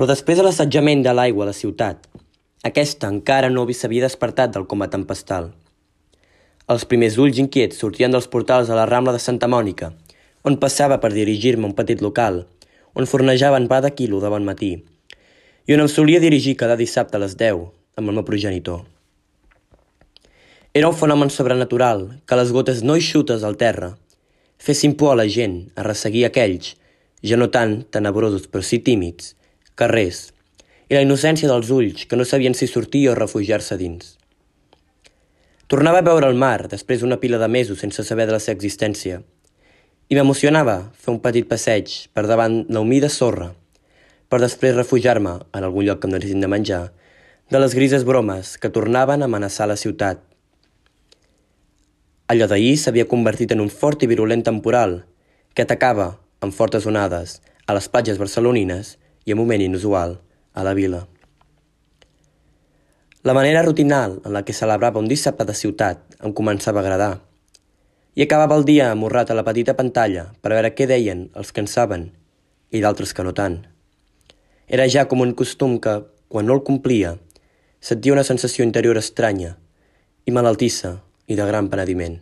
Però després de l'assetjament de l'aigua a la ciutat, aquesta encara no s'havia despertat del coma tempestal. Els primers ulls inquiets sortien dels portals a la Rambla de Santa Mònica, on passava per dirigir-me a un petit local, on fornejaven pa de quilo de bon matí, i on em solia dirigir cada dissabte a les 10 amb el meu progenitor. Era un fenomen sobrenatural que les gotes no eixutes al terra fessin por a la gent a resseguir aquells, ja no tan tenebrosos però sí tímids, carrers, i la innocència dels ulls que no sabien si sortir o refugiar-se dins. Tornava a veure el mar després d'una pila de mesos sense saber de la seva existència, i m'emocionava fer un petit passeig per davant la humida sorra, per després refugiar-me en algun lloc que em donessin de menjar, de les grises bromes que tornaven a amenaçar la ciutat. Allò d'ahir s'havia convertit en un fort i virulent temporal que atacava, amb fortes onades, a les platges barcelonines i, a moment inusual, a la vila. La manera rutinal en la que celebrava un dissabte de ciutat em començava a agradar. I acabava el dia amorrat a la petita pantalla per veure què deien els que en saben i d'altres que no tant. Era ja com un costum que, quan no el complia, sentia una sensació interior estranya i malaltissa i de gran penediment.